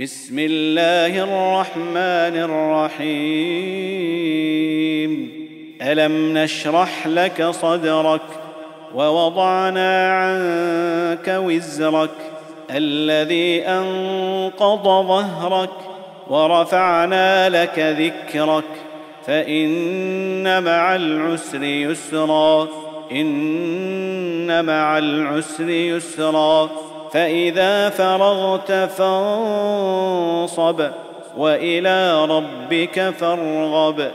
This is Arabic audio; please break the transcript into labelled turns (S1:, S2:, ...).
S1: بسم الله الرحمن الرحيم. ألم نشرح لك صدرك ووضعنا عنك وزرك الذي أنقض ظهرك ورفعنا لك ذكرك. فإن مع العسر يسرا إن مع العسر يسرا. فإذا فرغت فانصب وإلى ربك فارغب.